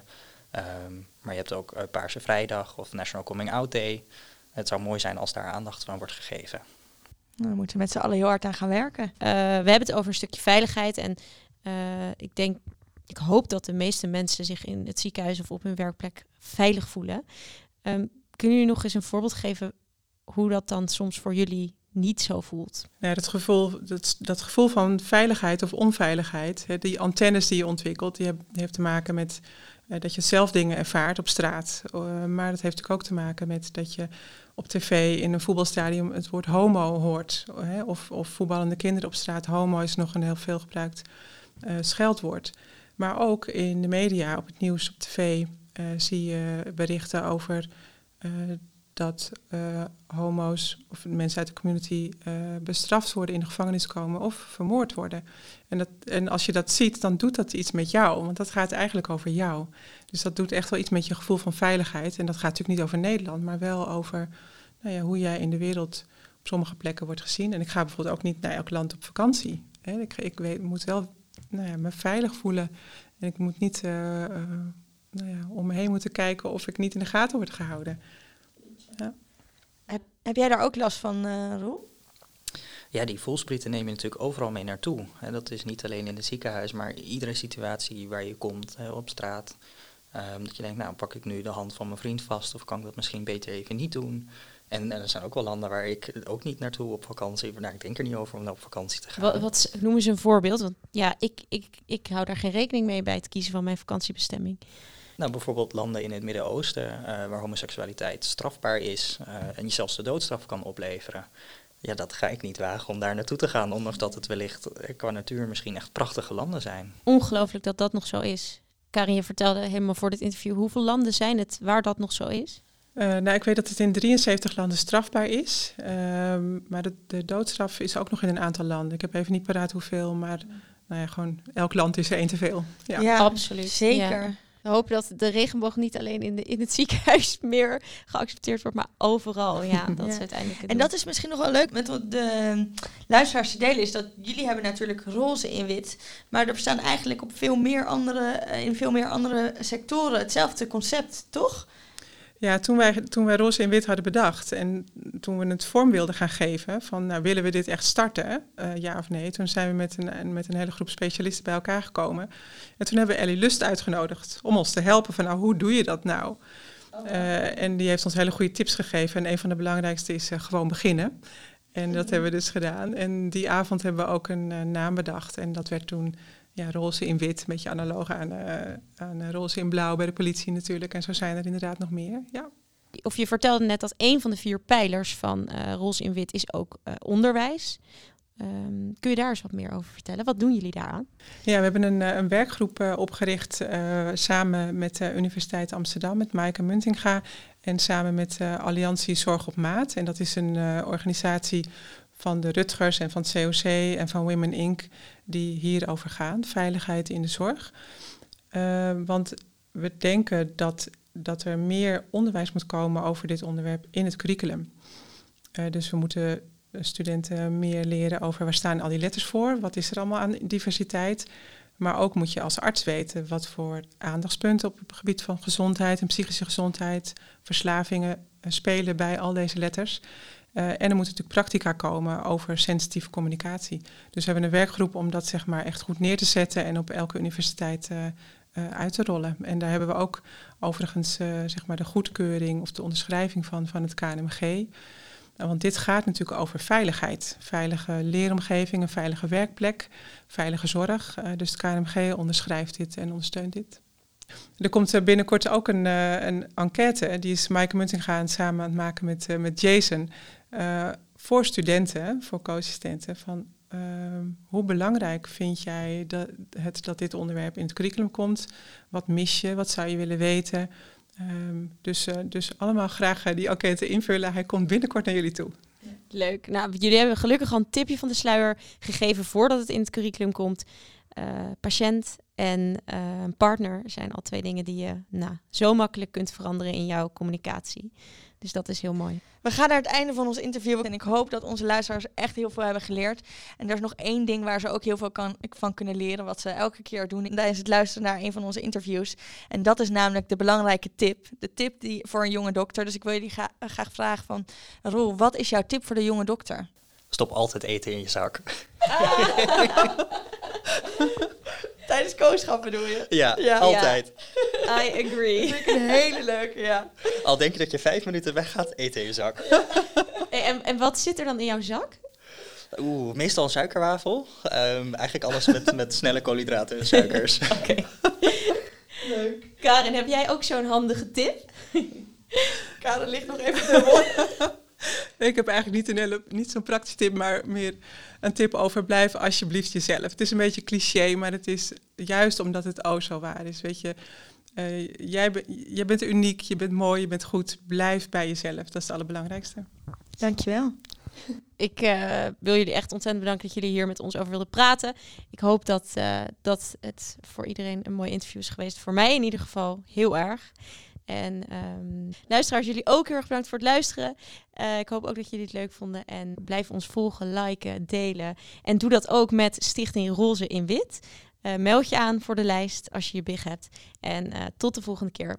Um, maar je hebt ook Paarse Vrijdag of National Coming Out Day. Het zou mooi zijn als daar aandacht aan wordt gegeven. Nou, we moeten met z'n allen heel hard aan gaan werken. We hebben het over een stukje veiligheid. En ik denk, ik hoop dat de meeste mensen zich in het ziekenhuis of op hun werkplek veilig voelen. Um, kunnen jullie nog eens een voorbeeld geven hoe dat dan soms voor jullie niet zo voelt? Dat, gevoel, dat, dat gevoel van veiligheid of onveiligheid, hè, die antennes die je ontwikkelt, die, heb, die heeft te maken met uh, dat je zelf dingen ervaart op straat. Uh, maar dat heeft ook te maken met dat je op tv in een voetbalstadion het woord homo hoort. Hè, of, of voetballende kinderen op straat. Homo is nog een heel veel gebruikt uh, scheldwoord. Maar ook in de media, op het nieuws, op tv, uh, zie je berichten over uh, dat homo's of mensen uit de community bestraft worden, in de gevangenis komen of vermoord worden. En, dat, en als je dat ziet, dan doet dat iets met jou, want dat gaat eigenlijk over jou. Dus dat doet echt wel iets met je gevoel van veiligheid. En dat gaat natuurlijk niet over Nederland, maar wel over nou ja, hoe jij in de wereld op sommige plekken wordt gezien. En ik ga bijvoorbeeld ook niet naar elk land op vakantie. Ik, ik weet, moet wel nou ja, me veilig voelen. En ik moet niet uh, uh, nou ja, om me heen moeten kijken of ik niet in de gaten word gehouden. Ja. Heb, heb, jij daar ook last van, uh, Roel? Ja, die voelsprieten neem je natuurlijk overal mee naartoe. En dat is niet alleen in het ziekenhuis, maar iedere situatie waar je komt, hè, op straat. Um, dat je denkt, nou pak ik nu de hand van mijn vriend vast of kan ik dat misschien beter even niet doen. En, en, er zijn ook wel landen waar ik ook niet naartoe op vakantie. Nou, ik denk er niet over om naar op vakantie te gaan. Wat, wat noemen ze een voorbeeld? Want ja, ik, ik, ik hou daar geen rekening mee bij het kiezen van mijn vakantiebestemming. Nou, bijvoorbeeld landen in het Midden-Oosten uh, waar homoseksualiteit strafbaar is uh, en je zelfs de doodstraf kan opleveren. Ja, dat ga ik niet wagen om daar naartoe te gaan, ondanks dat het wellicht qua natuur misschien echt prachtige landen zijn. Ongelooflijk dat dat nog zo is. Karin, je vertelde helemaal voor dit interview, hoeveel landen zijn het waar dat nog zo is? Uh, nou, ik weet dat het in 73 landen strafbaar is. Uh, maar de, de, doodstraf is ook nog in een aantal landen. Ik heb even niet paraat hoeveel, maar nou ja, gewoon elk land is er één te veel. Ja, ja absoluut. Zeker. Ja. We hopen dat de regenboog niet alleen in, de, in het ziekenhuis meer geaccepteerd wordt, maar overal. Ja, dat is uiteindelijk. en dat is misschien nog wel leuk met wat de luisteraars te delen, is dat jullie hebben natuurlijk roze in wit, maar er bestaan eigenlijk op veel meer andere, in veel meer andere sectoren hetzelfde concept, toch? Ja, toen wij, toen wij roze in wit hadden bedacht en toen we het vorm wilden gaan geven van nou, willen we dit echt starten, uh, ja of nee, toen zijn we met een, met een hele groep specialisten bij elkaar gekomen. En toen hebben we Ellie Lust uitgenodigd om ons te helpen van nou, hoe doe je dat nou? Uh, en die heeft ons hele goede tips gegeven en een van de belangrijkste is uh, gewoon beginnen. En dat hebben we dus gedaan. En die avond hebben we ook een naam bedacht en dat werd toen ja, roze in wit, een beetje analoog aan, uh, aan roze in blauw bij de politie natuurlijk. En zo zijn er inderdaad nog meer. Ja. Of je vertelde net dat een van de vier pijlers van uh, roze in wit is ook uh, onderwijs. Um, kun je daar eens wat meer over vertellen? Wat doen jullie daaraan? Ja, we hebben een, een werkgroep opgericht samen met de Universiteit Amsterdam, met Maaike Muntinga. En samen met Alliantie Zorg op Maat. En dat is een organisatie van de Rutgers en van het COC en van Women Inc. die hierover gaan, veiligheid in de zorg. Uh, want we denken dat, dat er meer onderwijs moet komen over dit onderwerp in het curriculum. Uh, dus we moeten studenten meer leren over waar staan al die letters voor, wat is er allemaal aan diversiteit. Maar ook moet je als arts weten wat voor aandachtspunten op het gebied van gezondheid en psychische gezondheid, verslavingen uh, spelen bij al deze letters. Uh, en er moet natuurlijk practica komen over sensitieve communicatie. Dus we hebben een werkgroep om dat zeg maar echt goed neer te zetten en op elke universiteit uh, uh, uit te rollen. En daar hebben we ook overigens zeg maar de goedkeuring of de onderschrijving van, van het KNMG. Want dit gaat natuurlijk over veiligheid. Veilige leeromgeving, een veilige werkplek, veilige zorg. dus het KNMG onderschrijft dit en ondersteunt dit. Er komt binnenkort ook een, een enquête. Die is Maaike Muntinga samen aan het maken met, met Jason. Uh, voor studenten, voor co-assistenten, van uh, hoe belangrijk vind jij dat, het, dat dit onderwerp in het curriculum komt? Wat mis je? Wat zou je willen weten? Um, dus, uh, dus allemaal graag die enquête invullen. Hij komt binnenkort naar jullie toe. Leuk. Nou, jullie hebben gelukkig al een tipje van de sluier gegeven voordat het in het curriculum komt. patiënt en partner zijn al twee dingen die je nou, zo makkelijk kunt veranderen in jouw communicatie. Dus dat is heel mooi. We gaan naar het einde van ons interview. En ik hoop dat onze luisteraars echt heel veel hebben geleerd. En er is nog één ding waar ze ook heel veel kan, van kunnen leren. Wat ze elke keer doen tijdens het luisteren naar een van onze interviews. En dat is namelijk de belangrijke tip. De tip die, voor een jonge dokter. Dus ik wil jullie graag vragen van... Roel, wat is jouw tip voor de jonge dokter? Stop altijd eten in je zak. Tijdens kooschap bedoel je? Ja, ja. altijd. I agree. Dat vind ik een hele leuke, ja. Al denk je dat je vijf minuten weggaat, eten in je zak. en, en wat zit er dan in jouw zak? Oeh, meestal een suikerwafel. Um, eigenlijk alles met, met snelle koolhydraten en suikers. Oké. Leuk. Karen, heb jij ook zo'n handige tip? Karen ligt nog even te Ik heb eigenlijk niet, een hele, niet zo'n praktische tip, maar meer een tip over blijf alsjeblieft jezelf. Het is een beetje cliché, maar het is juist omdat het zo waar is. Weet je, uh, jij, jij bent uniek, je bent mooi, je bent goed. Blijf bij jezelf, dat is het allerbelangrijkste. Dankjewel. Ik uh, wil jullie echt ontzettend bedanken dat jullie hier met ons over wilden praten. Ik hoop dat, uh, dat het voor iedereen een mooi interview is geweest. Voor mij in ieder geval heel erg. En um, luisteraars, jullie ook heel erg bedankt voor het luisteren. Uh, ik hoop ook dat jullie het leuk vonden. En blijf ons volgen, liken, delen. En doe dat ook met Stichting Roze in Wit. Uh, meld je aan voor de lijst als je je big hebt. En uh, tot de volgende keer.